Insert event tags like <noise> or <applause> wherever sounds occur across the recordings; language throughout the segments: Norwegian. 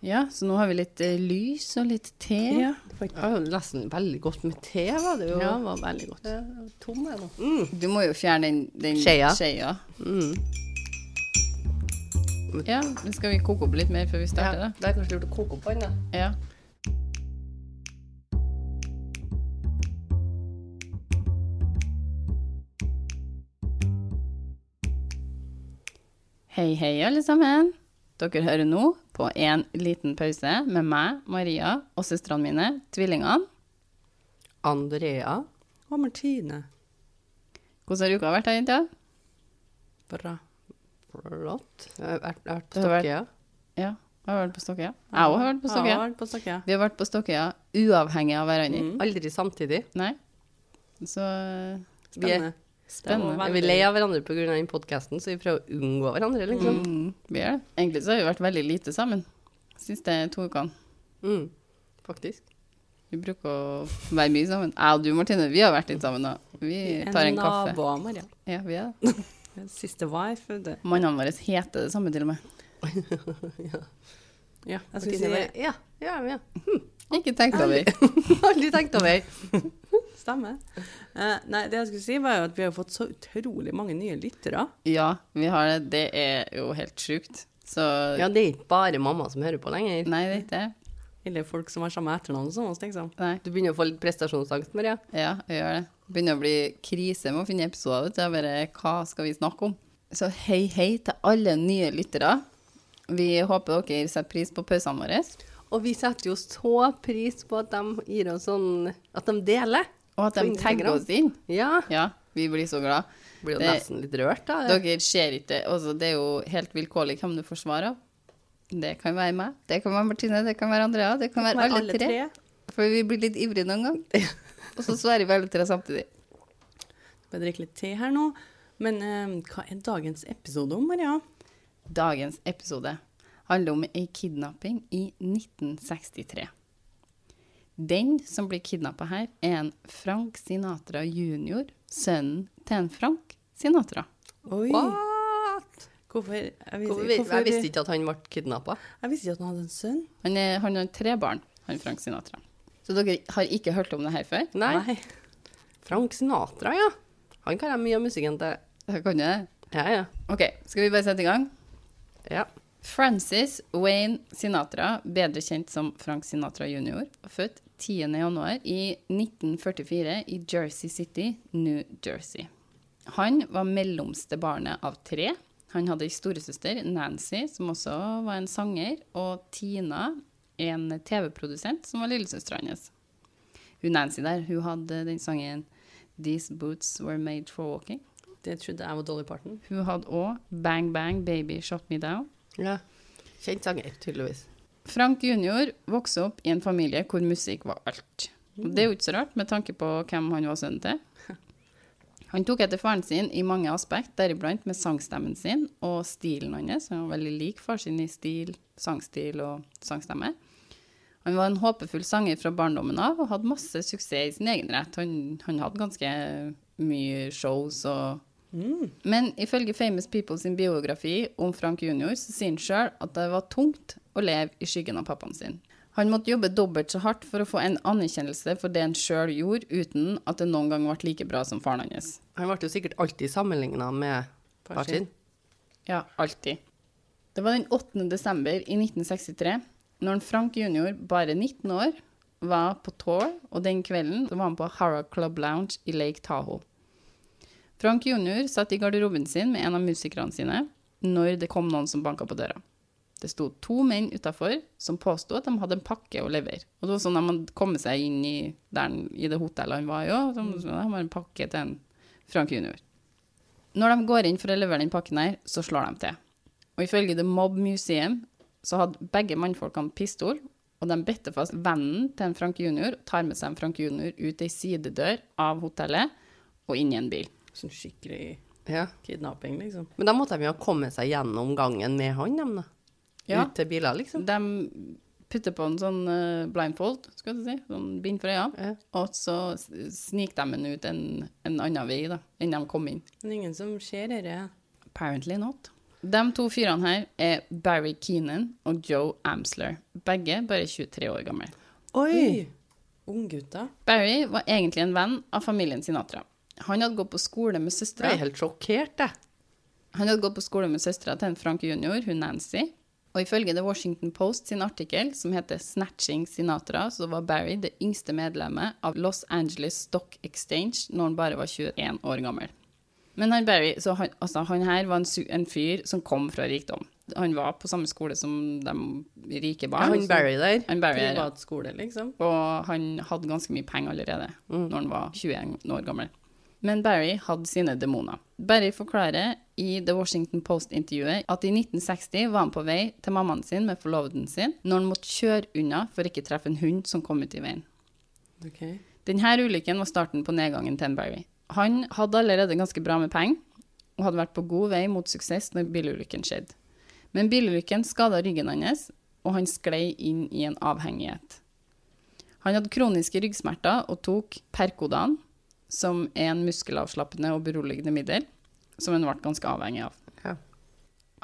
Ja, så nå har vi litt eh, lys og litt te. Ja, nesten veldig godt med te, var det jo. ja det var veldig godt. Ja, tom er nå. Mm. Du må jo fjerne den, den Skjea. skjea. Mm. Ja, men skal vi koke opp litt mer før vi starter, da? det er kanskje lurt å koke opp den, da. Ja. Hei, hei, alle sammen. Dere hører nå på en liten pause med meg, Maria, og søstrene mine, tvillingene. Andrea. Og Martine. Hvordan har uka vært, da, jenta? Bra. Flott. Jeg har vært, jeg har vært på Stokkøya. Ja, jeg har vært på Stokkøya. Jeg òg har vært på Stokkøya. Vi har vært på Stokkøya uavhengig av hverandre. Mm. Aldri samtidig. Nei. Så Vi er, Spennende. Vi er lei av hverandre pga. den podkasten, så vi prøver å unngå hverandre, liksom. mm, vi er det. Egentlig så har vi vært veldig lite sammen siste to ukene. Mm. Faktisk. Vi bruker å være mye sammen. Jeg og du, Martine, vi har vært litt sammen da. Vi tar en kaffe. nabo, Maria. Ja, vi er det. <laughs> Siste wife. Mannene våre heter det samme til og med. <laughs> Ja, jeg Martine skulle si ja, ja, ja. Ikke tenkt over. Aldri <laughs> tenkt over. Stemmer. Uh, nei, det jeg skulle si, var jo at vi har fått så utrolig mange nye lyttere. Ja, vi har det. Det er jo helt sjukt. Så Ja, det er ikke bare mamma som hører på lenger. Nei, det er ikke det. Eller folk som har samme etternavn som oss, liksom. Nei. Du begynner å få litt prestasjonsangst, Maria. Ja, jeg gjør det. Begynner å bli krise med å finne episoder. Det er bare, hva skal vi snakke om? Så hei, hei til alle nye lyttere. Vi håper dere setter pris på pausene våre. Og vi setter jo så pris på at de gir oss sånn At de deler. Og at de tagger oss inn. Ja. Ja, vi blir så glad. Blir jo Det- nesten litt rørt, da. Dere ser ikke altså, Det er jo helt vilkårlig hvem du får svar av. Det kan være meg, det kan være Martine, det kan være Andrea, det kan være Men alle, tre. For vi blir litt ivrige noen gang. <laughs> Og så svarer vi alle tre samtidig. Skal drikke litt te her nå. Men eh, hva er dagens episode om, Maria? Dagens episode handler om ei kidnapping i 1963. Den som blir kidnappa her, er en Frank Sinatra jr., sønnen til en Frank Sinatra. Oi. What? Hvorfor, jeg, visste, Hvorfor, vi- hvorfor jeg visste ikke at han ble kidnappa. Jeg visste ikke at han hadde en sønn. Han, er, han har tre barn, han Frank Sinatra. Så dere har ikke hørt om det her før? Nei. Frank Sinatra, ja. Han kan jeg mye av musikken til. Kan du det. Ja, ja. OK, skal vi bare sette i gang? ja. Francis Wayne Sinatra, bedre kjent som Frank Sinatra jr., født 10. januar i 1944 i Jersey City, New Jersey. Han var mellomste barnet av tre. Han hadde ei storesøster, Nancy, som også var en sanger, og Tina, en TV-produsent, som var lillesøstera hans. Hun Nancy der, hun hadde den sangen 'These Boots Were Made for Walking'. Det trodde jeg var Dolly Parton. Hun hadde òg 'Bang Bang Baby Shot Me Down'. Ja. Kjent sanger, tydeligvis. Frank jr. vokste opp i en familie hvor musikk var alt. Og det er jo ikke så rart, med tanke på hvem han var sønnen til. <laughs> Han tok etter faren sin i mange aspekt, deriblant med sangstemmen sin og stilen hans. Han var veldig lik far sin i stil, sangstil og sangstemme. Han var en håpefull sanger fra barndommen av og hadde masse suksess i sin egen rett. Han, han hadde ganske mye shows og Men ifølge Famous People sin biografi om Frank jr. så sier han sjøl at det var tungt å leve i skyggen av pappaen sin. Han måtte jobbe dobbelt så hardt for å få en anerkjennelse for det han sjøl gjorde, uten at det noen gang ble like bra som faren hans. Han ble jo sikkert alltid sammenligna med Far sin. Ja, alltid. Det var den 8. desember i 1963, når en Frank jr., bare 19 år, var på tour, og den kvelden var han på Harrow Club Lounge i Lake Tahoe. Frank jr. satt i garderoben sin med en av musikerne sine når det kom noen som banka på døra. Det sto to menn utafor som påsto at de hadde en pakke å levere. Og det var sånn at man kommet seg inn i, der, i det hotellet han var i òg. De har en pakke til en Frank jr. Når de går inn for å levere den pakken her, så slår de til. Og ifølge The Mob Museum så hadde begge mannfolkene pistol, og de bedte fast vennen til en Frank jr. og tar med seg en Frank jr. ut ei sidedør av hotellet og inn i en bil. Sånn skikkelig Ja. kidnapping, liksom. Men da måtte de jo ha kommet seg gjennom gangen med han, dem, da. Ja. Ut til biler, liksom. De putter på en sånn eh, blindfold, skal du si, sånn bind for øynene, Ja. og så sniker de den ut en, en annen vei da, enn de kom inn. Men ingen som ser dette. Apparently not. De to fyrene her er Barry Keenan og Joe Amsler. Begge bare 23 år gamle. Oi! Unggutter. Barry var egentlig en venn av familien Sinatra. Han hadde gått på skole med Jeg er helt sjokkert, jeg. Han hadde gått på skole med søstera til en Frank jr., hun Nancy. Og ifølge The Washington Post sin artikkel, som heter 'Snatching Sinatra', så var Barry det yngste medlemmet av Los Angeles Stock Exchange når han bare var 21 år gammel. Men han Barry, så han, altså, han her var en, en fyr som kom fra rikdom. Han var på samme skole som de rike Ja, han Barry der. Han Barry, der. Privatskole, liksom. Og han hadde ganske mye penger allerede når han var 21 år gammel. Men Barry hadde sine demoner. Barry forklarer i The Washington Post-intervjuet at i 1960 var han på vei til mammaen sin med forloveden sin når han måtte kjøre unna for ikke treffe en hund som kom ut i veien. Okay. Denne ulykken var starten på nedgangen til Barry. Han hadde allerede ganske bra med penger, og hadde vært på god vei mot suksess når bilulykken skjedde. Men bilulykken skada ryggen hans, og han sklei inn i en avhengighet. Han hadde kroniske ryggsmerter og tok Percodan, som en muskelavslappende og beroligende middel, som han ble ganske avhengig av. Ja.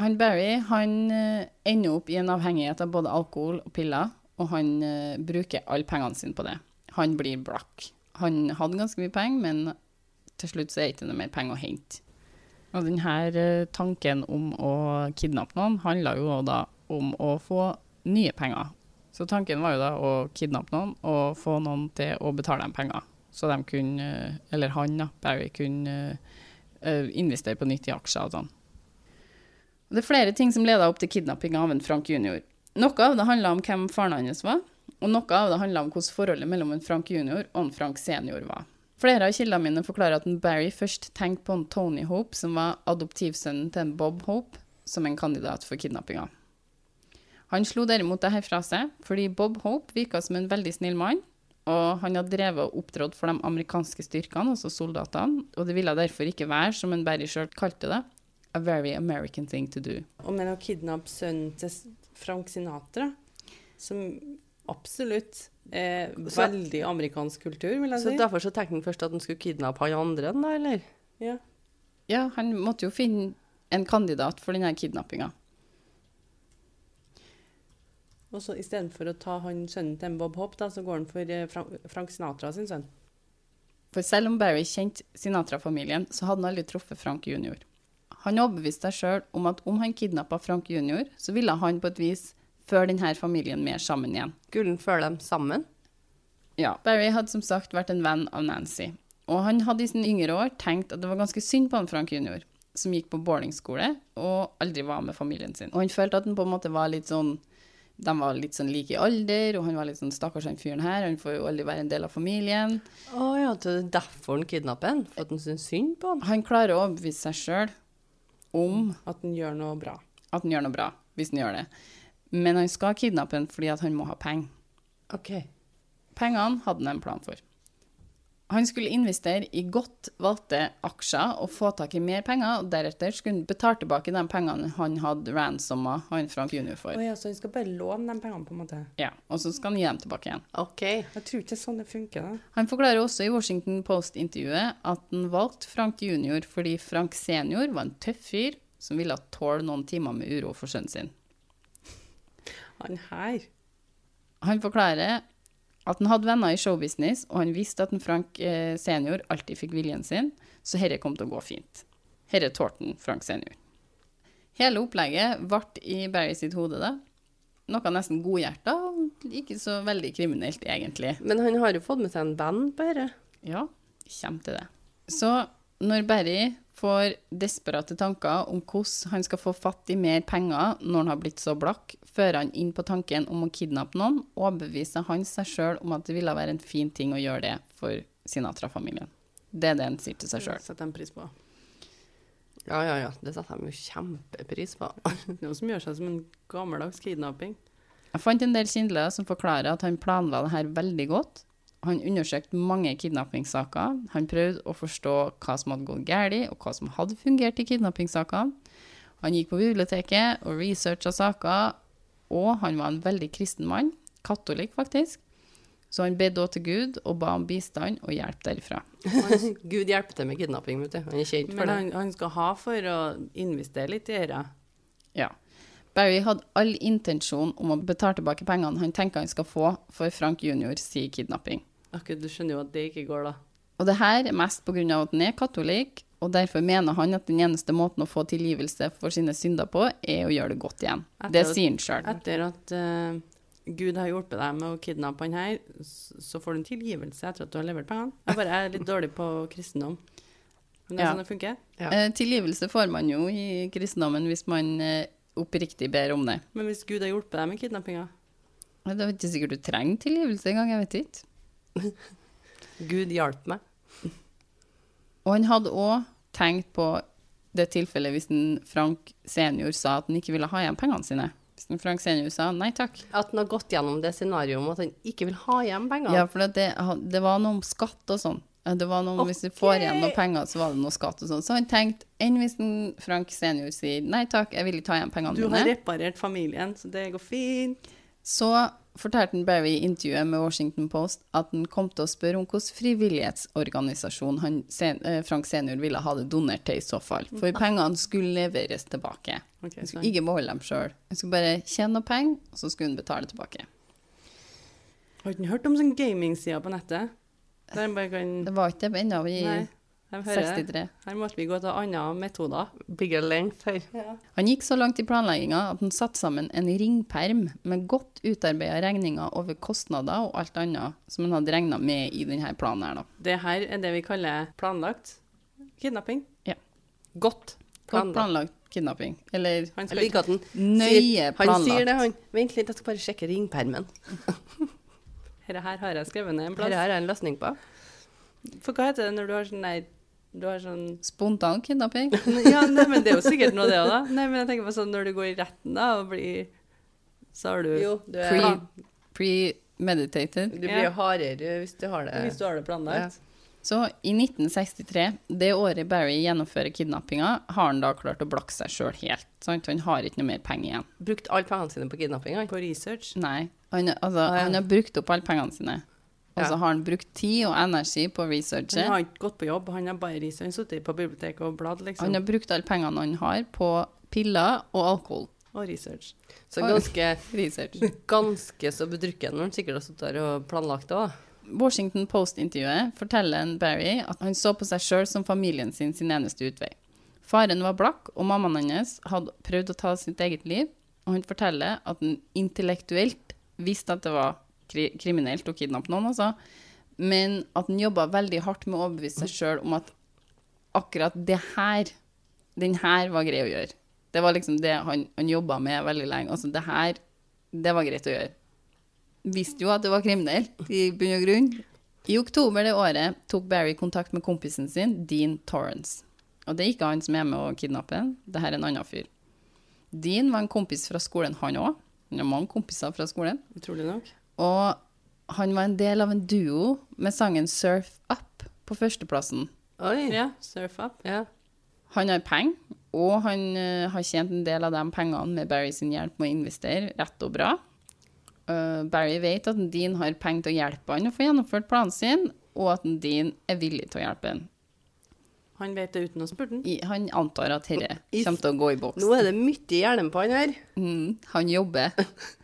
Han Barry han eh, ender opp i en avhengighet av både alkohol og piller, og han eh, bruker alle pengene sine på det. Han blir blakk. Han hadde ganske mye penger, men til slutt så er det ikke noe mer penger å hente. Og denne eh, tanken om å kidnappe noen handla jo da om å få nye penger. Så tanken var jo da å kidnappe noen og få noen til å betale dem penger. Så de kunne, eh, eller han da, Barry, kunne eh, investere på nytt i aksjer og sånn. Det er flere ting som leda opp til kidnappinga av en Frank jr. Noe av det handla om hvem faren hans var, og noe av det handla om hvordan forholdet mellom en Frank jr. og en Frank senior var. Flere av kildene mine forklarer at en Barry først tenkte på en Tony Hope, som var adoptivsønnen til en Bob Hope, som en kandidat for kidnappinga. Han slo derimot det her fra seg, fordi Bob Hope virka som en veldig snill mann, og han hadde drevet og opptrådt for de amerikanske styrkene, altså soldatene, og det ville derfor ikke være, som en Barry sjøl kalte det, a very American thing to do. Og med å kidnappe sønnen til Frank Sinatra, som absolutt er Så- veldig amerikansk kultur, vil jeg Så si. derfor så tenkte han først at han skulle kidnappe han andre, da, eller? Ja. Ja, han måtte jo finne en kandidat for denne kidnappinga. Og så istedenfor å ta han sønnen til en Bob Hopp, da, så går han for eh, Frank, Frank Sinatra sin sønn. For selv om Barry kjente Sinatra-familien, så hadde han aldri truffet Frank jr. Han overbeviste seg sjøl om at om han kidnappa Frank jr., så ville han på et vis føre denne familien mer sammen igjen. Skulle han følge dem sammen? Ja, Barry hadde som sagt vært en venn av Nancy, og han hadde i sine yngre år tenkt at det var ganske synd på han Frank jr., som gikk på boardingskole og aldri var med familien sin. Og han følte at han på en måte var litt sånn De var litt sånn like i alder, og han var litt sånn Stakkars han fyren her, han får jo aldri være en del av familien. Å ja, det er derfor han kidnapper han? For at han syns synd på han? Han klarer å overbevise seg sjøl om At han gjør noe bra. at han gjør noe bra, hvis han gjør det. Men han skal kidnappe han fordi at han må ha penger. OK. Pengene hadde han en plan for. Han skulle investere i godt valgte aksjer og få tak i mer penger, og deretter skulle han betale tilbake de pengene han hadde ransomma han Frank jr. for. for. ja, så han skal bare låne de pengene, på en måte. Ja, og så skal han gi dem tilbake igjen. OK. Jeg tror ikke sånn det funker, da. Han forklarer også i Washington Post-intervjuet at han valgte Frank jr. fordi Frank senior var en tøff fyr som ville tåle noen timer med uro for sønnen sin. Han her Han forklarer at han hadde venner i showbusiness, og han visste at en Frank eh, senior alltid fikk viljen sin, så herre kom til å gå fint. Herre tålte Frank senior. Hele opplegget ble i Barry sitt hode, da. Noe nesten godhjerta, og ikke så veldig kriminelt, egentlig. Men han har jo fått med seg en venn på dette. Ja, kommer til det. Så når Barry får desperate tanker om hvordan han skal få fatt i mer penger når han har blitt så blakk, fører han inn på tanken om å kidnappe noen, og overbeviser han seg sjøl om at det ville være en fin ting å gjøre det for Sinatra-familien. Det er det han sier til seg sjøl. setter de pris på. Ja, ja, ja. Det setter de jo kjempepris på. <laughs> Noe som gjør seg som en gammeldags kidnapping. Jeg fant en del kindler som forklarer at han planla det her veldig godt. Han undersøkte mange kidnappingssaker. Han prøvde å forstå hva som hadde gått galt, og hva som hadde fungert i kidnappingssakene. Han gikk på biblioteket og researcha saker, og han var en veldig kristen mann. Katolikk, faktisk. Så han bedde òg til Gud og ba om bistand og hjelp derifra. Gud hjelper til med kidnapping, vet du. Han er kjent for Men det. han, han skal ha for å investere litt i dette. Ja. Barry hadde all intensjon om å betale tilbake pengene han tenker han skal få for Frank si kidnapping. Akkurat, du skjønner jo at det ikke går, da. Og det her er mest pga. at han er katolikk, og derfor mener han at den eneste måten å få tilgivelse for sine synder på, er å gjøre det godt igjen. Etter Det sier han sjøl. Etter at uh, Gud har hjulpet deg med å kidnappe han her, så får du en tilgivelse etter at du har levert pengene. Jeg bare er litt dårlig på kristendom. Men det er Ja. sånn det funker. Ja. Uh, tilgivelse får man jo i kristendommen hvis man uh, oppriktig ber om det. Men hvis Gud har hjulpet deg med kidnappinga Det er ikke sikkert du trenger tilgivelse engang, jeg vet ikke. <laughs> Gud hjalp meg. Og han hadde òg tenkt på det tilfellet hvis en Frank senior sa at han ikke ville ha igjen pengene sine. Hvis en Frank senior sa nei takk. At han har gått gjennom det scenarioet om at han ikke vil ha igjen pengene. Ja, for det, det var noe om skatt og sånn. Det var noe om Hvis du får igjen noe penger, så var det noe skatt og sånn. Så han tenkte enn hvis en Frank senior sier nei takk, jeg vil ikke ta igjen pengene Du har reparert familien, så det går fint. Så fortalte han Barry i intervjuet med Washington Post at han kom til å spørre om hvilken frivillighetsorganisasjon han, eh, Frank senior ville ha det donert til i så fall. For pengene skulle leveres tilbake. Han skulle ikke beholde dem sjøl. Han skulle bare tjene noe penger, og så skulle han betale tilbake. Har ikke hørt om sånn gamingsider på nettet? Kan Det var ikke det ennå i Nei, jeg hører. 63. Her måtte vi gå til andre metoder. Bigger length her. Han gikk så langt i planlegginga at han satte sammen en ringperm med godt utarbeida regninger over kostnader og alt annet som han hadde regna med i denne planen her, da. Det her er det vi kaller planlagt kidnapping. Ja. Godt planlagt. planlagt kidnapping. Eller Han skal liker at han Nøye planlagt. han sier det, han. Vent litt, jeg skal bare sjekke ringpermen. Dette her har jeg skrevet ned en plass. Dette har jeg en løsning på. For hva heter det når du har sånn du har sånn Spontan kidnapping. <laughs> Ja, nei, men det er jo sikkert noe det òg, da. Nei, men jeg tenker på sånn når du går i retten da og blir Så har du Jo, du, er, Pre- Premeditated. du blir jo hardere hvis du har det. Hvis du har det planlagt. Så i 1963, det året Barry gjennomfører kidnappinga, har han da klart å blakke seg sjøl helt. Sant? Han har ikke noe mer penger igjen. Brukt alle pengene sine på kidnappinga? På research. Nei. Han, altså, Ah, ja. han har brukt opp alle pengene sine. Og så har han brukt tid og energi på Han har ikke gått på jobb, han har bare research. Han sittet på biblioteket og bladd, Han liksom. har brukt alle pengene han har på piller og alkohol. Og research. Så ganske, <laughs> Research. ganske så bedrukken når han sikkert har sittet der og planlagt det òg. Washington Post-intervjuet forteller en Barry at han så på seg sjøl som familien sin sin eneste utvei. Faren var blakk, og mammaen hans hadde prøvd å ta sitt eget liv. Og han forteller at han intellektuelt visste at det var kri kriminelt å kidnappe noen, altså. Men at han jobba veldig hardt med å overbevise seg sjøl om at akkurat det her, den her var grei å gjøre. Det var liksom det han, han jobba med veldig lenge. Altså, det her, det var greit å gjøre visste jo at det var kriminelt, i bunn og grunn. I oktober det året tok Barry kontakt med kompisen sin, Dean Torrance. Og det er ikke han som er med å kidnappe han, det her er en annen fyr. Dean var en kompis fra skolen, han òg. Han har mange kompiser fra skolen. Utrolig nok. Og han var en del av en duo med sangen Surf Up på førsteplassen. Oi. Ja, surf up. Ja. Han har penger, og han uh, har tjent en del av de pengene med Barry sin hjelp med å investere rett og bra. Uh, Barry vet at Dean har penger til å hjelpe han å få gjennomført planen sin, og at Dean er villig til å hjelpe han. Han vet det uten å spørre den. Han antar at dette kommer til å gå i boks. Nå er det mye i hjernen på han her. Mm, han jobber. <laughs>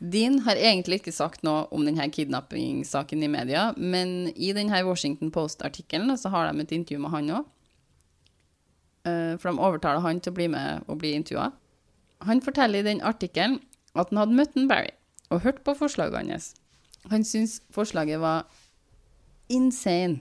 Dean har egentlig ikke sagt noe om denne kidnappingssaken i media, men i denne Washington Post-artikkelen så har de et intervju med han òg. For de overtaler han til å bli med og bli intervjua. Han forteller i den artikkelen at han hadde møtt en Barry og hørt på forslaget hans. Han syntes forslaget var insane,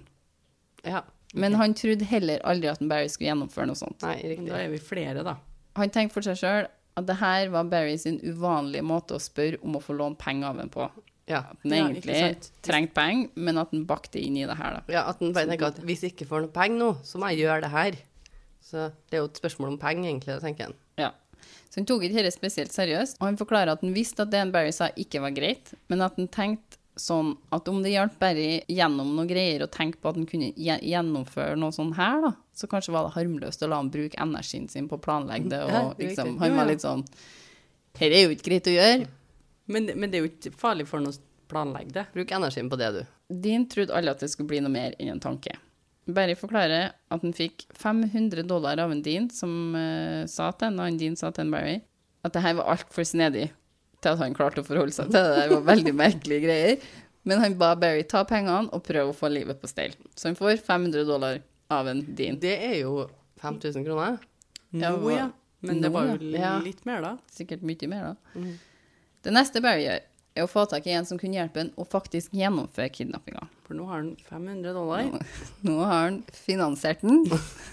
Ja. men han trodde heller aldri at en Barry skulle gjennomføre noe sånt. Nei, riktig. Da er vi flere, da. Han tenkte for seg sjøl at det her var Barry sin uvanlige måte å spørre om å få låne penger av en på. Ja. At han egentlig ja, trengte penger, men at han bakte inn i det her, da. ja, at han bare tenker at hvis jeg ikke får noe penger nå, så må jeg gjøre det her. Så det er jo et spørsmål om penger, egentlig, tenker han. Ja. Så han tok ikke dette spesielt seriøst, og han forklarer at han visste at det en Barry sa ikke var greit, men at han tenkte sånn at om det hjalp Barry gjennom noen greier å tenke på at han kunne gjennomføre noe sånn her, da, så kanskje var det harmløst å la han bruke energien sin på å planlegge det, og liksom, han var litt sånn Dette er jo ikke greit å gjøre. Men, men det er jo ikke farlig for noe å planlegge det. Bruk energien på det, du. Dean trodde alle at det skulle bli noe mer enn en tanke. Barry forklarer at han fikk 500 dollar av en Dean, som uh, sa til en annen Dean sa til en Barry at det her var altfor snedig til at han klarte å forholde seg til det. Det var veldig merkelige greier. Men han ba Barry ta pengene og prøve å få livet på stell. Så han får 500 dollar av en Dean. Det er jo 5000 kroner. Nå, ja. Men det var jo ja. litt mer, da. Sikkert mye mer, da. Mhm. Det neste Barry gjør, er å få tak i en som kunne hjelpe ham å faktisk gjennomføre kidnappinga. For nå har han 500 dollar. Nå, <laughs> nå har han finansiert den. <laughs>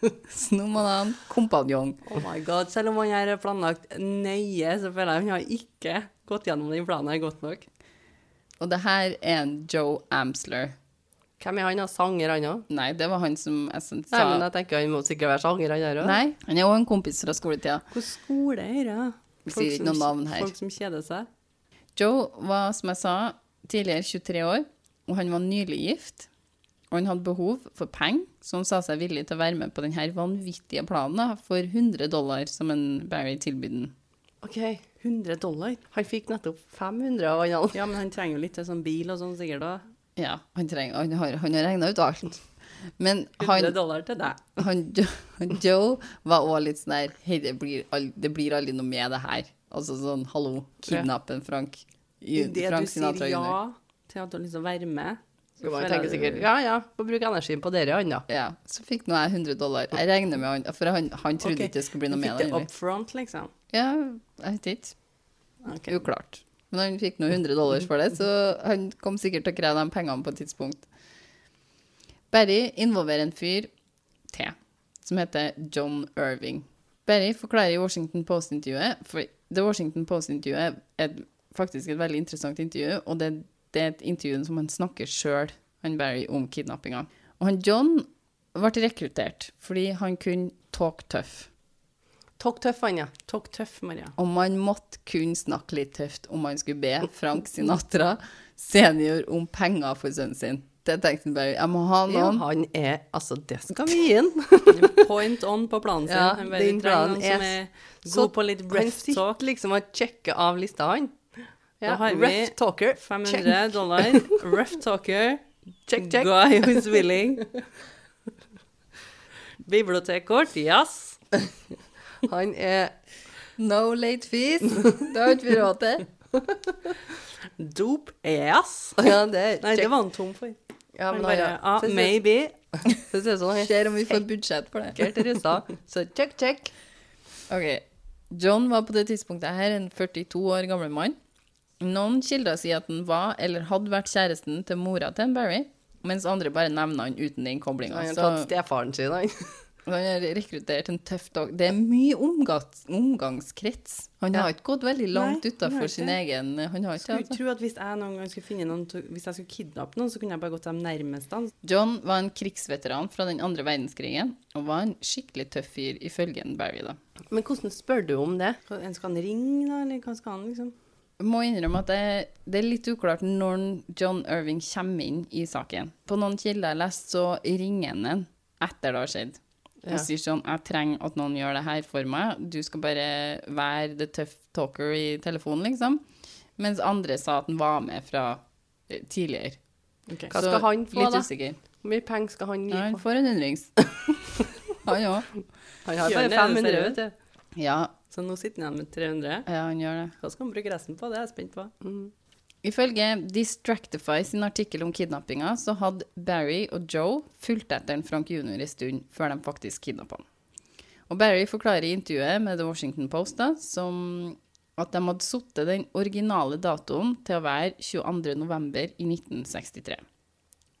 <laughs> Så nå må han ha en kompanjong. Oh my god, Selv om han her er planlagt nøye, så føler jeg han har ikke gått gjennom den planen her godt nok. Og det her er en Joe Amsler. Hvem er han? da? Sanger, han òg? Nei, det var han som jeg sa Nei, men jeg tenker han må sikkert være sanger, han der òg. Nei, han er òg en kompis fra skoletida. Hvor skole er det? Vi sier ikke noen navn her. Folk som kjeder seg. Joe var, som jeg sa, tidligere 23 år, og han var nylig gift. Og han hadde behov for penger, så han sa seg villig til å være med på denne vanvittige planen for 100 dollar som en Barry tilbød ham. OK. 100 dollar? Han fikk nettopp 500 av han. Ja, men han trenger jo litt til sånn bil og sånn sikkert da. Ja, han, trenger, han har, han har regna ut alt. Men han, 100 dollar til deg. han, han Joe var òg litt sånn der Hei, det blir, al- det blir aldri noe med det her. Altså sånn hallo, kidnappen Frank. I, det Frank du sier ja til at du liksom være med, Så man tenker sikkert ja ja, må bruke energien på dere, da. Ja, så fikk nå jeg 100 dollar. Jeg regner med han, for han, han trodde okay. ikke det skulle bli noe fikk med det. det egentlig. up front, liksom. Ja, jeg vet ikke. Okay. Uklart. Men han fikk nå 100 dollars for det, så han kom sikkert til å kreve de pengene på et tidspunkt. Barry involverer en fyr til, som heter John Irving. Barry forklarer i Washington Post-intervjuet, for The Washington Post-intervjuet er faktisk et veldig interessant intervju, og det, det er et intervju som han snakker sjøl, han Barry, om kidnappinga. Og han John ble rekruttert fordi han kunne talk tough. Talk tøff, han, ja. Talk tøff, Maria. Og man måtte kunne snakke litt tøft om man skulle be Frank Sinatra senior om penger for sønnen sin. Det tenkte han bare. Jeg må ha Ja, noen. han er Altså, det skal vi gi han. <laughs> Point on på planen sin. Ja, han bare den trenger planen noen som er god på litt breath talk. Han sitter liksom og sjekker av lista, han. Vi rough talker. 500 dollar. <laughs> Rough talker. Check, check. Guy who's willing. <laughs> Bibliotekkort, yes. <laughs> Han er No late fees. Det har ikke vi råd til. Dop, yes. Ja, det er Nei, check. det var han tom for. Ja, Han men bare, ja. ah, maybe. Det ser han er Ser om vi får budsjett for det. Så check, check. Ok. John var på det tidspunktet her en 42 år gammel mann. Noen kilder sier at han var eller hadde vært kjæresten til mora til en Barry, mens andre bare nevner han uten den koblinga. Han har tatt stefaren sin, han. <laughs> han har rekruttert en tøff dag. Det er mye omgangs omgangskrets. Han Ja. har ikke gått veldig langt utafor sin egen Han har ikke Skulle altså. tro at hvis jeg noen gang skulle finne noen Hvis jeg skulle kidnappe noen, så kunne jeg bare gått til nærmest. nærmeste. John var en krigsveteran fra den andre verdenskrigen, og var en skikkelig tøff fyr, ifølge en Barry, da. Men hvordan spør du om det? En skal han ringe, da, eller hva skal han liksom? Må innrømme at det, det er litt uklart når John Irving kommer inn i saken. På noen kilder jeg har lest, så ringer han en etter det har skjedd. Ja. Og sier sånn 'Jeg trenger at noen gjør det her for meg. Du skal bare være the tough talker i telefonen', liksom. Mens andre sa at han var med fra eh, tidligere. Okay. Hva skal han få, litt da? usikker. Hvor mye penger skal han gi? Ja, han får en hundrings. <laughs> han òg. Han har bare 500, seriøst? vet du. Ja, Så nå sitter han med 300. ja, han gjør det. Hva skal han bruke resten på? Det er jeg spent på. Mm. Ifølge Distractify sin artikkel om kidnappinga, så hadde Barry og Joe fulgt etter en Frank jr. en stund før de faktisk kidnappa han. Og Barry forklarer i intervjuet med The Washington Post da, som at de hadde satt den originale datoen til å være 22. november i 1963.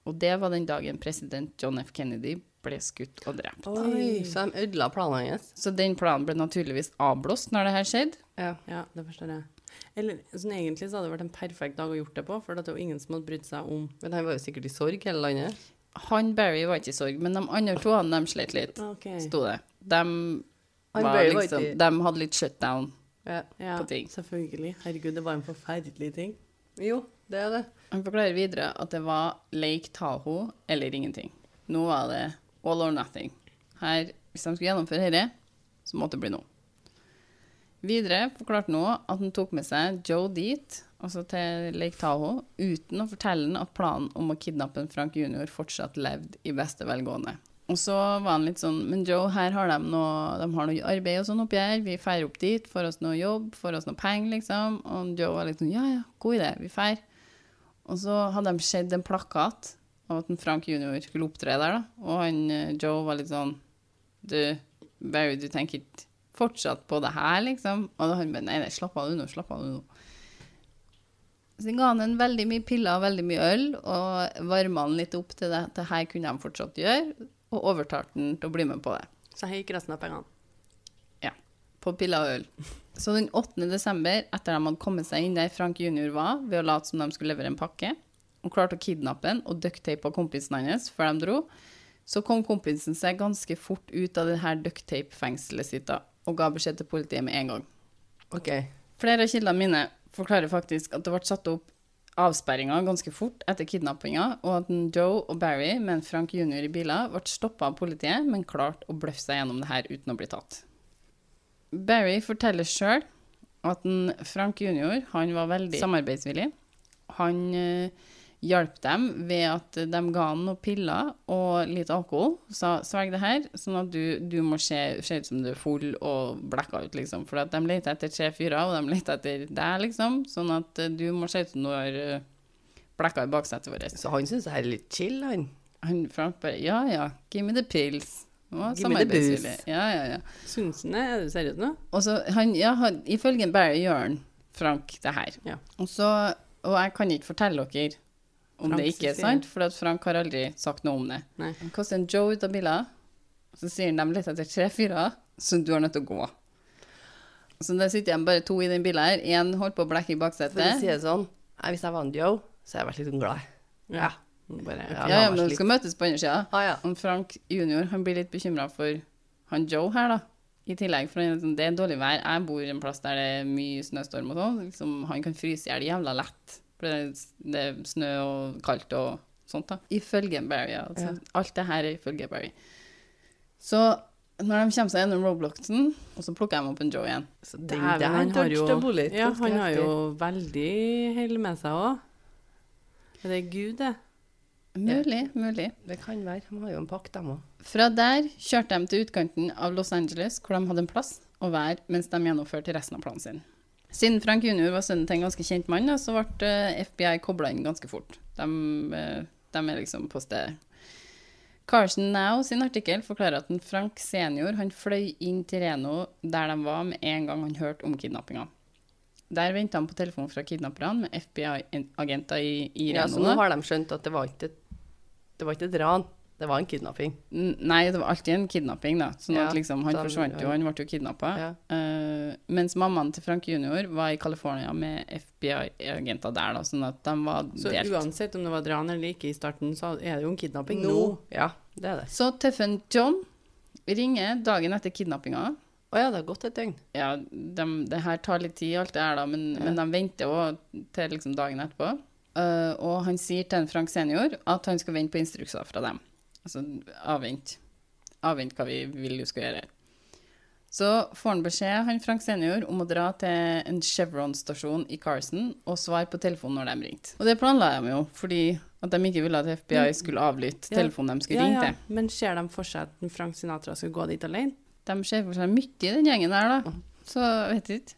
Og det var den dagen president John F. Kennedy ble skutt og drept. Oi, så de ødela planene hans. Så den planen ble naturligvis avblåst når det her skjedde. Ja. Ja, det forstår jeg. Eller sånn egentlig så hadde det vært en perfekt dag å gjort det på, for det er jo ingen som hadde brydd seg om Men han var jo sikkert i sorg hele landet. Han Barry var ikke i sorg, men de andre to han, de slet litt. OK. sto det. De, var var liksom, de hadde litt shutdown. Ja. Ja, på ting. selvfølgelig. Herregud, det var en forferdelig ting. Jo, det er det. Han forklarer videre at det var Lake Tahoe eller ingenting. Nå var det all or nothing. Her, hvis de skulle gjennomføre dette, så måtte det bli noe. Videre forklarte han at han tok med seg Joe dit altså til Lake Tahoe, uten å fortelle han at planen om å kidnappe Frank jr. fortsatt levde i beste velgående. Og så var han litt sånn Men Joe, her har de noe, de har noe arbeid og sånn oppi her. Vi drar opp dit, får oss noe jobb, får oss noe penger, liksom. Og Joe var litt sånn Ja, ja, god idé, vi drar. Og så hadde de sett en plakat av at Frank jr. skulle opptre der, da. Og han, eh, Joe var litt sånn Du, Barry, du tenker ikke fortsatt på det her, liksom? Og han bare Nei, nei, slapp av du nå, slapp av du nå. Så jeg ga han en veldig mye piller og veldig mye øl, og varma han litt opp til det. Det her kunne de fortsatt gjøre, og overtalte han til å bli med på det. Så her gikk resten av pengene. Ja, på piller og øl. Så den 8. desember, etter at de hadde kommet seg inn der Frank jr. var, ved å late som de skulle levere en pakke, og klarte å kidnappe ham og ducktape kompisen hans før de dro, så kom kompisen seg ganske fort ut av det her ducktape-fengselet sitt da, og ga beskjed til politiet med en gang. OK. Flere av kildene mine forklarer faktisk at det ble satt opp avsperringer ganske fort etter kidnappinga, og at Joe og Barry med en Frank jr. i biler ble stoppa av politiet, men klarte å bløffe seg gjennom det her uten å bli tatt. Barry forteller sjøl at Frank jr. han var veldig samarbeidsvillig. Han eh, hjalp dem ved at de ga han noen piller og litt alkohol. Sa svelg det her, sånn at du, du må se, se ut som du er full og blacka ut, liksom. For at de leter etter tre fyrer, og de leter etter deg, liksom. Sånn at eh, du må se ut som du har uh, blacka i baksetet vårt. Så han syns det her er litt chill, han. Han Frank bare Ja, ja, give me the pills. Samarbeidsvillig. Ja, ja, ja. Sundsen? Er du seriøs nå? Og så han, ja, han, ifølge Barry gjør han Frank det her. Ja. Og så, og jeg kan ikke fortelle dere om Frank det ikke er sant, for Frank har aldri sagt noe om det. Nei. Han kaster en Joe ut av bilen, så sier han de litt etter tre fyrer, så du har nødt til å gå. Så der sitter de bare to i den bilen her. Én holdt på å blekke i baksetet. For å si det sånn, nei, hvis jeg var en Joe, så hadde jeg vært litt glad. Ja. Bare, Ja. Ja, men de skal møtes på andre sida. Ah, ja. Og Frank junior han blir litt bekymra for han Joe her, da. I tillegg, for han sånn, det er dårlig vær. Jeg bor en plass der det er mye snøstorm og sånn. Liksom, han kan fryse i hjel jævla lett. For det er, det er snø og kaldt og sånt, da. Ifølge Barry, ja. Altså, Alt det her er ifølge Barry. Så når de kommer seg gjennom Robloxen, og så plukker de opp en Joe igjen. Så den der han har jo, bullet. ja, han har jo veldig hell med seg òg. Er det Gud, det? Mulig, mulig. Det kan være. De har jo en pakt, dem òg. Fra der kjørte de til utkanten av Los Angeles, hvor de hadde en plass å være mens de gjennomførte resten av planen sin. Siden Frank jr. var sønnen til en ganske kjent mann, så ble eh, FBI kobla inn ganske fort. De, eh, de er liksom på stedet. Carson Now sin artikkel forklarer at en Frank senior han fløy inn til Reno der de var med en gang han hørte om kidnappinga. Der venta han på telefon fra kidnapperne med FBI-agenter i, i Ja, så nå har de skjønt at det var ikke et, det var ikke et ran, det var en kidnapping. Nei, det var alltid en kidnapping, da. Sånn Ja, at liksom, han forsvant jo, han ble jo kidnappa. Ja. mens mammaen til Frank jr. var i California med FBI-agenter der, da. Sånn at de var Så delt. uansett om det var dran eller ikke i starten, så er det jo en kidnapping nå. No. Ja, det er det. Så Teffen John ringer dagen etter kidnappinga. Å ja, det har gått et døgn. Ja, de, det her tar litt tid, alt det her, da, men, men de venter jo til liksom dagen etterpå. Uh, og han sier til en Frank senior at han skal vente på instrukser fra dem. Altså avvent. Avvent hva vi vil du skal gjøre. Så får han beskjed, han Frank senior, om å dra til en Chevron-stasjon i Carson og svare på telefonen når de ringte. Og det planla de jo, fordi at de ikke ville at FBI skulle avlytte Ja. telefonen de skulle Ja, ringe ja. til. Men ser de for seg at Frank Sinatra skal gå dit alene? De ser for seg mye i den gjengen der, da. Så jeg vet ikke.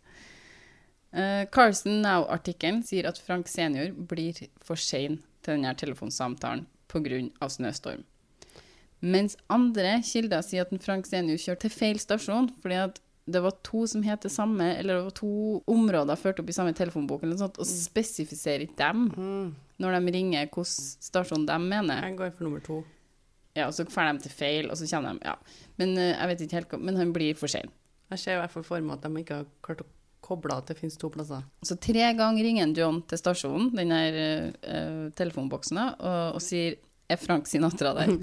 Uh, Carson Now-artikkelen sier at Frank senior blir for sein til denne telefonsamtalen pga. snøstorm. Mens andre kilder sier at en Frank senior kjørte til feil stasjon fordi at det var to som het det samme, eller det var to områder ført opp i samme telefonbok, eller noe sånt, og spesifiserer ikke dem når de ringer hvilken stasjon de mener. Jeg går for nummer to. Ja, og så drar de til feil, og så kommer de Ja. Men eh, jeg vet ikke helt Men han blir for sein. Jeg ser i hvert fall for meg at de ikke har klart å koble at det finnes to plasser. Så tre ganger ringer John til stasjonen, den der uh, telefonboksen, og, og sier er Frank Sinatra der? <laughs>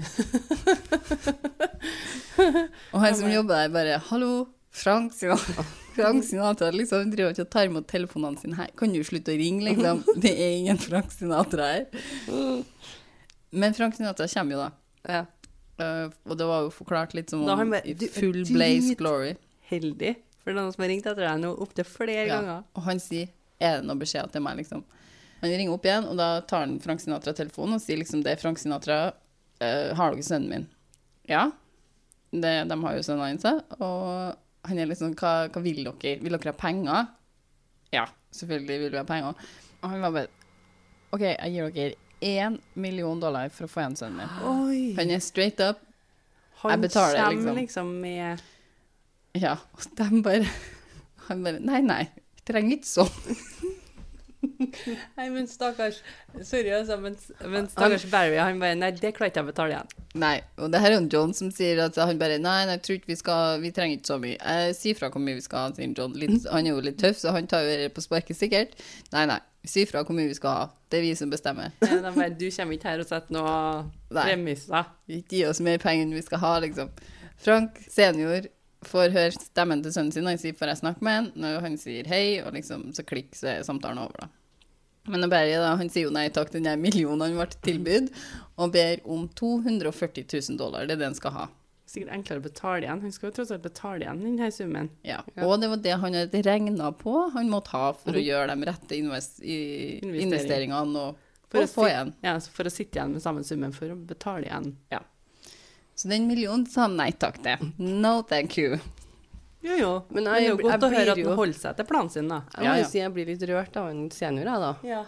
og han som jobber der, bare 'Hallo, Frank Sinatra'. <laughs> Frank Sinatra liksom driver ikke og tar imot telefonene sine her. Kan du slutte å ringe, liksom? <laughs> Det er ingen Frank Sinatra her. Men Frank Sinatra kommer jo, da. Ja. Uh, og det var jo forklart litt som om i «Du er full blaze glory. Heldig, for det er noen som har ringt etter deg nå opptil flere Ja. ganger. Og han sier er det noen beskjeder til meg, liksom. Han ringer opp igjen, og da tar han Frank Sinatra telefonen og sier liksom det er Frank Sinatra, uh, har dere sønnen min? Ja. Det, de har jo sønnen hans, og han er liksom, hva, hva vil dere? Vil dere ha penger? Ja, selvfølgelig vil vi ha penger. Og han var bare, ok, jeg gir dere én million dollar for å få igjen sønnen min. Oi! Han er straight up, Han jeg betaler, liksom. liksom med ja, og de bare, <laughs> han bare, nei, nei, trenger ikke sånn. <laughs> <laughs> Nei, men stakkars Sorry, altså, men, men stakkars Barry, han bare Nei, det klarer ikke jeg å betale igjen. Nei, og det her er jo John som sier at han bare Nei, nei, jeg tror ikke vi skal Vi trenger ikke så mye. Jeg sier fra hvor mye vi skal ha, sier John. Litt, <laughs> han er jo litt tøff, så han tar jo det på sparket sikkert. Nei, nei. Si fra hvor mye vi skal ha. Det er vi som bestemmer. Ja, De bare Du kommer ikke her og setter noe premisser. Ikke gi oss mer penger enn vi skal ha, liksom. Frank senior får høre stemmen til sønnen sin, og han sier 'får jeg snakke med han?' Når han sier hei, og liksom så klikk, så er samtalen over, da. Men da, han sier jo nei takk til den millionen han ble tilbudt, og ber om 240 000 dollar. Det er det han skal ha. Sikkert enklere å betale igjen. Han skal jo tross alt betale igjen denne summen. Ja. Og det var det han hadde regna på han måtte ha for å gjøre de rette invest i Investering. investeringene og, For og å få igjen. Ja, for å sitte igjen med samme summen for å betale igjen. Så den millionen sa han nei takk til. No thank you. Jo, jo. Men Men det er jo godt jeg å høre at han holder seg til planen sin, da. Jeg må jo ja. si jeg blir litt rørt av en senior, jeg, da. Ja.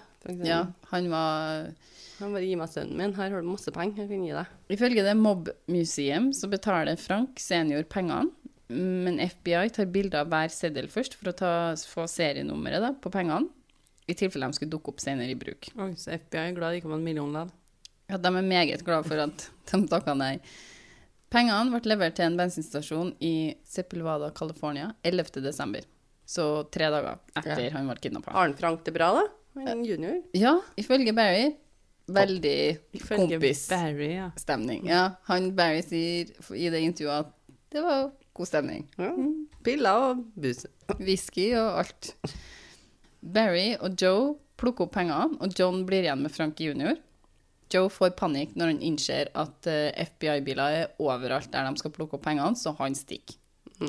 Ja, han var Han bare gir meg sønnen min. Her har du masse penger. Jeg kan gi deg. Ifølge det Mob Museum så betaler Frank senior pengene, men FBI tar bilder av hver seddel først for å ta, få serienummeret da, på pengene, i tilfelle de skulle dukke opp senere i bruk. Oi, så FBI er glad det ikke var en million ledd. Ja, de er meget glad for at de takka nei. Pengene ble levert til en bensinstasjon i Sepulvada, California 11. desember. Så tre dager etter han ble kidnappa. Har han Frank det bra, da? En junior? Ja, ifølge Barry veldig kompisstemning. Ja. Ja, han Barry sier i det intervjuet at det var god stemning. Ja. Piller og bus. Whisky og alt. Barry og Joe plukker opp pengene, og John blir igjen med Frank jr. Joe får panikk når han innser at eh, FBI-biler er overalt der de skal plukke opp pengene, så han stikker.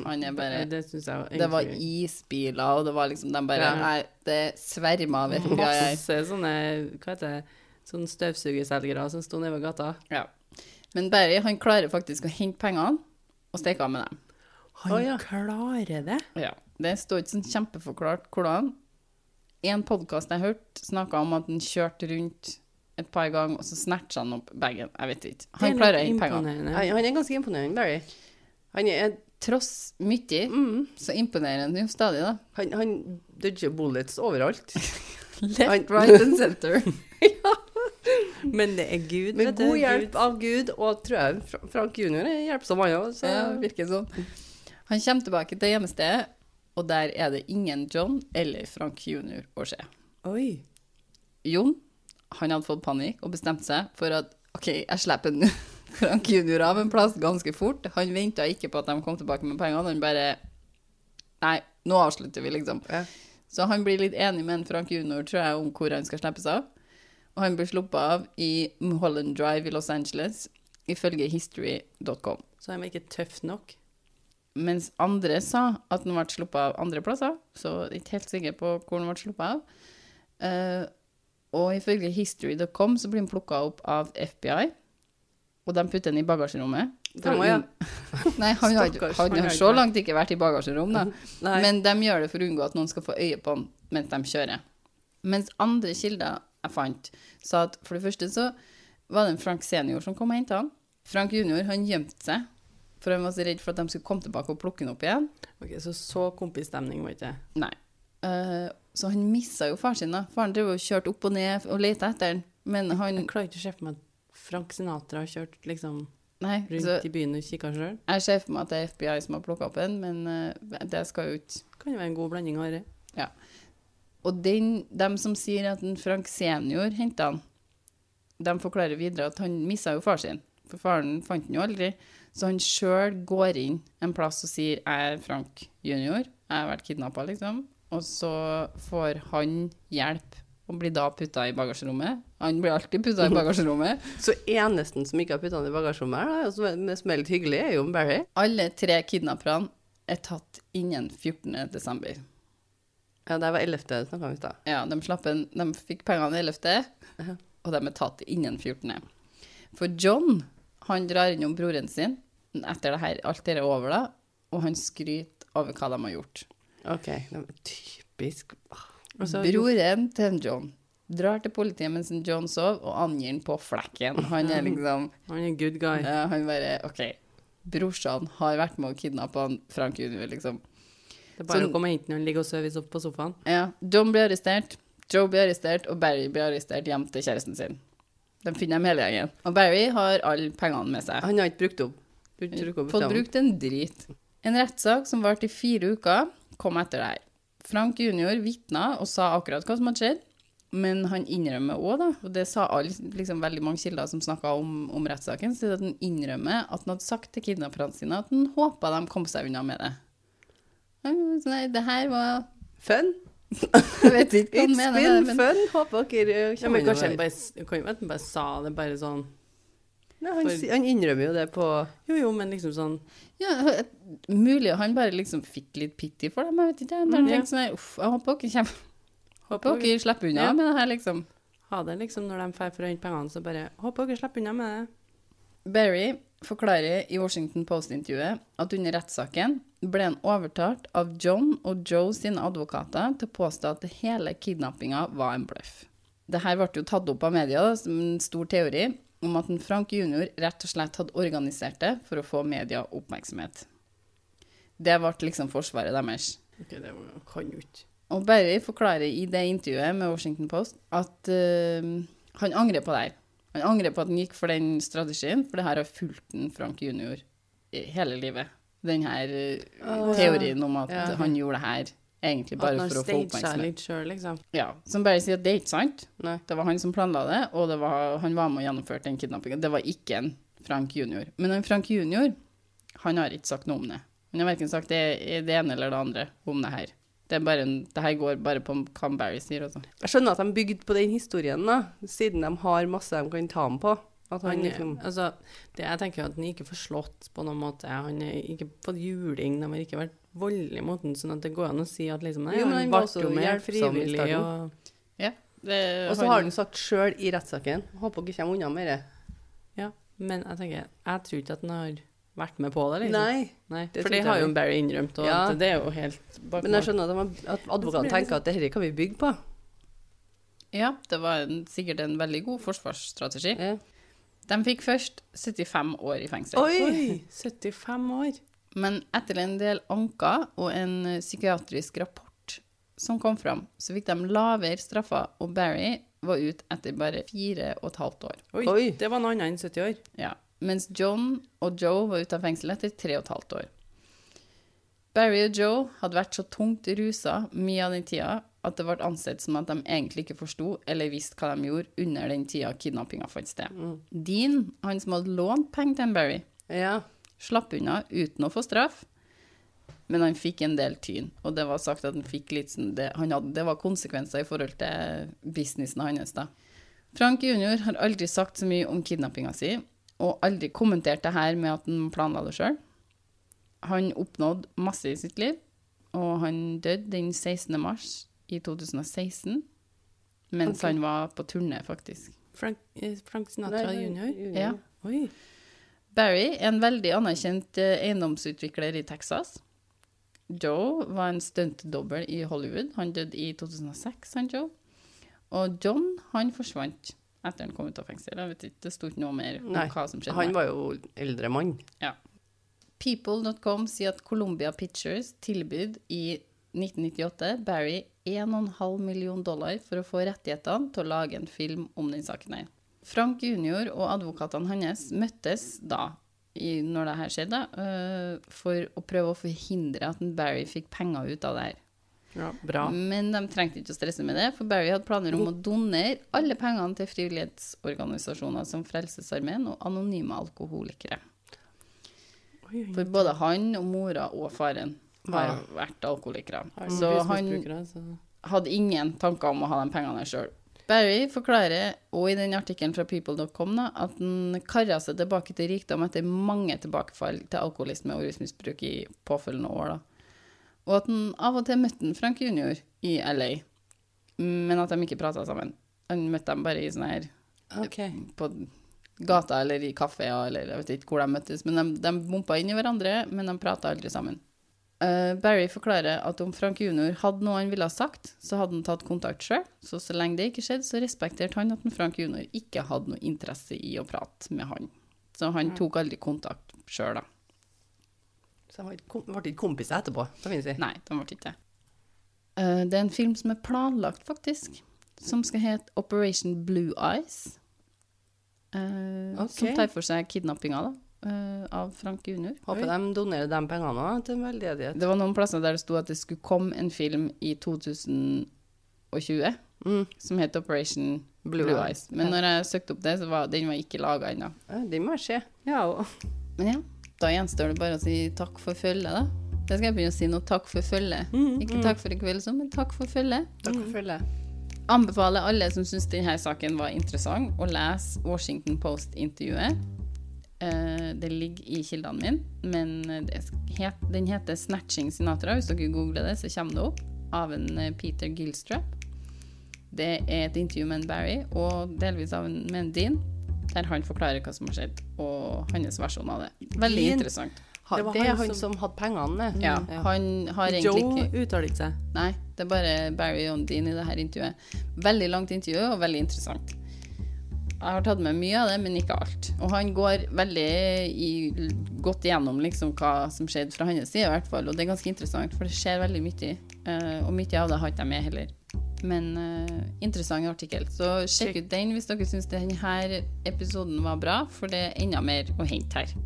Han er bare Det det, jeg Det var isbiler, og det var liksom De bare Ja. Nei, det sverma av FBI. Masse sånne Hva heter det? Sånne støvsugerselgere som sto nede ved gata. Ja. Men Barry han klarer faktisk å hente pengene og stikke av med dem. Han oh, ja. klarer det? Ja. Det står ikke sånn kjempeforklart hvordan. En podkast jeg hørte, snakka om at han kjørte rundt et par ganger, og så snatcha han opp bagen. Jeg vet ikke. Han klarer å pengene. Han, han er ganske imponerende, Barry. Han er Tross mye, mm, så imponerer han jo stadig, da. Han, han dodger bullets overalt. <laughs> Left, right and center. <laughs> ja. Men det er Gud, Med god hjelp Gud. av Gud, og tror jeg Frank junior er hjelpsom, han òg. Så Ja, virker sånn. Han kommer tilbake til hjemmestedet, og der er det ingen John eller Frank junior å se. Oi. Jon han hadde fått panikk og bestemte seg for at OK, jeg slipper <laughs> Frank junior av en plass ganske fort. Han venta ikke på at de kom tilbake med pengene. Han bare Nei, nå avslutter vi, liksom. Ja. Så han blir litt enig med en Frank junior, tror jeg, om hvor han skal slippes av. Og han blir sluppet av i Mulholland Drive i Los Angeles, ifølge history.com. Så han var ikke tøff nok? Mens andre sa at han ble sluppet av andre plasser, så jeg er ikke helt sikker på hvor han ble sluppet av. Eh, og ifølge history.com så blir den plukka opp av FBI, og de putter den i bagasjerommet. De må, ja. <laughs> Nei, han hadde Stakkars, han han har har så langt ikke vært i bagasjerom, da. Nei. Men de gjør det for å unngå at noen skal få øye på han mens de kjører. Mens andre kilder jeg fant, sa at for det første så var det en Frank senior som kom og henta han. Frank junior han gjemte seg, for han var så redd for at de skulle komme tilbake og plukke han opp igjen. Ok, Så så kompisstemning var ikke det? Nei. Eh, så han missa jo far sin, da. Faren drev og kjørte opp og ned og lette etter han. Men han Jeg klarer ikke å se for meg at Frank Sinatra har kjørt liksom Nei, rundt så i byen og kikka sjøl. jeg ser for meg at det er FBI som har plukka opp en, men uh, det skal jo ikke Kan jo være en god blanding av det. Ja. Og den, dem som sier at en Frank senior henta han, de forklarer videre at han missa jo far sin. For faren fant han jo aldri. Så han sjøl går inn en plass og sier 'jeg er Frank junior', 'jeg har vært kidnappa', liksom. Og så får han hjelp og blir da putta i bagasjerommet. Han blir alltid putta i <laughs> bagasjerommet. Så eneste som ikke har putta han i bagasjerommet, og som er, litt hyggelig, er jo Barry. Alle tre kidnapperne er tatt innen 14. desember. Ja, det var 11. snakka vi i stad. Ja, de, en, de fikk pengene 11., Ja. og de er tatt innen 14. For John, han drar innom broren sin etter det her, alt det er over, da, og han skryter over hva de har gjort. OK. Det var typisk Broren til John drar til politiet mens John sover, og angir han på flekken. Han er liksom Han er good guy. Uh, Han bare OK, brorsan har vært med å kidnappe han Frank junior, liksom. Det er bare Så- å komme og hente når han ligger og sover på sofaen. Ja, John blir arrestert, Joe blir arrestert, og Barry blir arrestert hjem til kjæresten sin. De finner dem hele gjengen. Og Barry har alle pengene med seg. Han har ikke brukt opp. Fått brukt en drit. En rettssak som varte i fire uker, kom etter det her. Frank junior vitna og sa akkurat hva som hadde skjedd, men han innrømmer òg, da, og det sa alle, liksom veldig mange kilder som snakka om, om rettssaken, så at han innrømmer at han hadde sagt til kidnapperne sine at han håpa de kom seg unna med det. Så nei, det her var Fun. Jeg vet ikke hva han mener been det, men fun. Håper dere kommer Ja, men kanskje han bare, bare sa det bare sånn Nei, han, for- han innrømmer jo det på Jo, jo, men liksom sånn ja, Mulig han bare liksom fikk litt pity for dem, jeg vet ikke. Han Mm, ja. tenkte sånn her, uff, jeg håper dere kommer Håper Håper dere slipper unna Ja. med det her, liksom. Ha det liksom når de drar for å hente pengene, så bare Håper dere slipper unna med det. Barry forklarer i Washington Post-intervjuet at under rettssaken ble han overtalt av John og Joe sine advokater til å påstå at hele kidnappinga var en bløff. Det her ble jo tatt opp av media som en stor teori om at en Frank jr. rett og slett hadde organisert det for å få media oppmerksomhet. Det ble liksom forsvaret deres. Ok, det var- kan jo ikke. Og Barry forklarer i det intervjuet med Washington Post at uh, han angrer på det her. Han angrer på at han gikk for den strategien, for det her har fulgt en Frank junior hele livet. Den her uh, teorien om at Ja. han gjorde det her egentlig bare for å få oppmerksomhet. Selv, liksom. Ja, som Barry sier at det er ikke sant. Nei. Det var han som planla det, og det var, han var med og gjennomførte den kidnappinga. Det var ikke en Frank junior. Men en Frank junior, han har ikke sagt noe om det. Han har verken sagt det, det ene eller det andre om det her. Det, bare en, det her går bare på hva Barry sier, Også. Jeg skjønner at de bygde på den historien, da, siden de har masse de kan ta ham på. At han Han, liksom altså, det, jeg tenker jo at han ikke får slått på noen måte. Han har ikke fått juling, de har ikke vært voldelige mot ham, sånn at det går an å si at liksom Nei, Jo, men han han var ble jo med frivillig og Ja. Det, Og så har han sagt sjøl i rettssaken Håper dere kommer unna med det. Ja. Men jeg tenker, jeg tror ikke at han har vært med på det, liksom. Nei. Nei, det for det har jo Barry innrømt, og Ja. at det er jo helt bak Men jeg skjønner at, de at advokaten tenker at dette kan vi bygge på. Ja, det var en, sikkert en veldig god forsvarsstrategi. Ja. De fikk først 75 år i fengsel. Oi! 75 år. Men etter en del anker og en eh, psykiatrisk rapport som kom fram, så fikk de lavere straffer, og Barry var ute etter bare fire og et halvt år. Oi, Oi. det var noe annet enn 70 år. Ja. Mens John og Joe var ute av fengsel etter tre og et halvt år. Barry og Joe hadde vært så tungt rusa mye av den tida at det ble ansett som at de egentlig ikke forsto eller visste hva de gjorde under den tida kidnappinga fant sted. Dean, han som hadde lånt penger til Barry, Ja. slapp unna uten å få straff, men han fikk en del tyn. Og det var sagt at han fikk litt sånn det, han hadde, det var konsekvenser i forhold til businessen hans, da. Frank jr. har aldri sagt så mye om kidnappinga si, og aldri kommentert det her med at han planla det sjøl. Han oppnådde masse i sitt liv, og han døde den 16. mars i 2016, mens okay. han var på turné, faktisk. Frank, eh, Frank Sinatra Nei, jr. Ja. Oi. Barry er en veldig anerkjent eh, eiendomsutvikler i Texas. Joe var en stuntdobbel i Hollywood. Han døde i 2006, han Joe. Og John, han forsvant etter han kom ut av fengsel. Jeg vet ikke, Det sto ikke noe mer om Nei, hva som skjedde. Han var jo eldre mann. People.com sier at Columbia Pictures tilbød i 1998 Barry 1,5 million dollar for å få rettighetene til å lage en film om den saken her. Frank jr. og advokatene hans møttes da, i, når det her skjedde, uh, for å prøve å forhindre at en Barry fikk penger ut av det her. Ja, bra. Men de trengte ikke å stresse med det, for Barry hadde planer om å donere alle pengene til frivillighetsorganisasjoner som Frelsesarmeen og anonyme alkoholikere. For både han og mora og faren har vært alkoholikere. Så han hadde ingen tanker om å ha de pengene sjøl. Barry forklarer, og i den artikkelen fra people.com, at han karra seg tilbake til rikdom etter mange tilbakefall til alkoholisme og rusmisbruk i påfølgende år. Da. Og at han av og til møtte Frank Junior i LA, men at de ikke prata sammen. Han møtte dem bare i sånn her okay. på gata eller i kafeer, eller jeg vet ikke hvor de møttes. Men de, de bompa inn i hverandre, men de prata aldri sammen. Eh, Barry forklarer at om Frank junior hadde noe han ville ha sagt, så hadde han tatt kontakt sjøl. Så så lenge det ikke skjedde, så respekterte han at Frank junior ikke hadde noe interesse i å prate med han. Så han tok aldri kontakt sjøl, da. Så de ble ikke kompiser etterpå, kan vi si. Nei, de ble ikke det. Uh, det er en film som er planlagt, faktisk, som skal hete Operation Blue Eyes. Uh, okay. Som tar for seg kidnappinga da, eh, av Frank junior. Håper de donerer de pengene òg til veldedighet. Det var noen plasser der det sto at det skulle komme en film i 2020 Mm. som het Operation Blue, Blue Eyes. Men når jeg søkte opp det, så var den var ikke laga ennå. Ja, det må skje. Ja, og Men ja, da gjenstår det bare å si takk for følget, da. Det skal jeg begynne å si nå. Takk for følget. Ikke takk for i kveld, så, men takk for følget. Takk for følget. Anbefaler alle som syns denne saken var interessant, å lese Washington Post-intervjuet. Eh, det ligger i kildene mine, men det het, den heter 'Snatching Sinatra'. Hvis dere googler det, så kommer det opp. Av en eh, Peter Gilstrap. Det er et intervju med en Barry, og delvis av en, med en Dean, der han forklarer hva som har skjedd, og hans versjon av det. Veldig Dean? interessant. Ha, Det var det er han han som- som hadde pengene, det. Ja, han har egentlig Joe ikke uttaler ikke seg. Nei, det er bare Barry og Dean i det her intervjuet. Veldig langt intervju og veldig interessant. Jeg har tatt med mye av det, men ikke alt. Og han går veldig i, godt igjennom liksom hva som skjedde fra hans side, i hvert fall. Og det er ganske interessant, for det skjer veldig mye. Uh, og mye av det har ikke jeg med heller. Men uh, interessant artikkel. Så sjekk ut den hvis dere syns denne episoden var bra, for det er enda mer å hente her.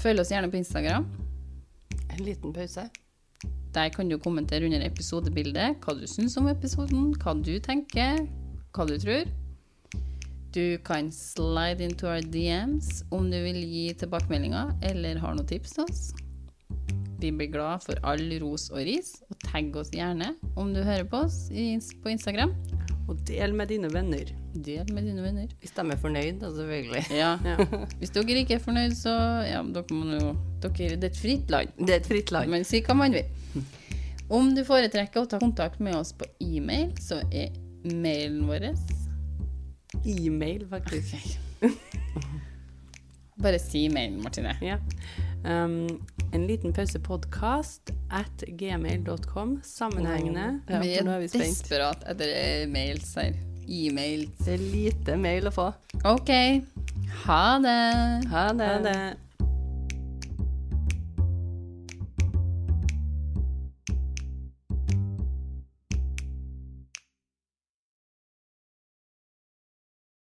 Følg oss gjerne på Instagram. En liten pause. Der kan du kommentere under episodebildet hva du syns om episoden, hva du tenker, hva du tror. Du kan slide into our DMs om du vil gi tilbakemeldinger eller har noen tips til oss. Vi blir glad for all ros og ris, og tagg oss gjerne om du hører på oss på Instagram. Og del med dine venner. Del med dine venner. Hvis de er fornøyd, da, selvfølgelig. Ja. <laughs> Ja. Hvis dere ikke er fornøyd, så ja, dere må jo dere, Det er et fritt land. Det er et fritt land. Men si hva man vil. Om du foretrekker å ta kontakt med oss på e-mail, så er mailen vår E-mail, faktisk. <laughs> Bare si mailen, Martine. Ja. Um, en liten pause podcast at gmail.com. Sammenhengende. Ja, Vi er er vi desperat etter mails her. E-mails. Det er lite mail å få. OK. Ha det. Ha det. Ha det.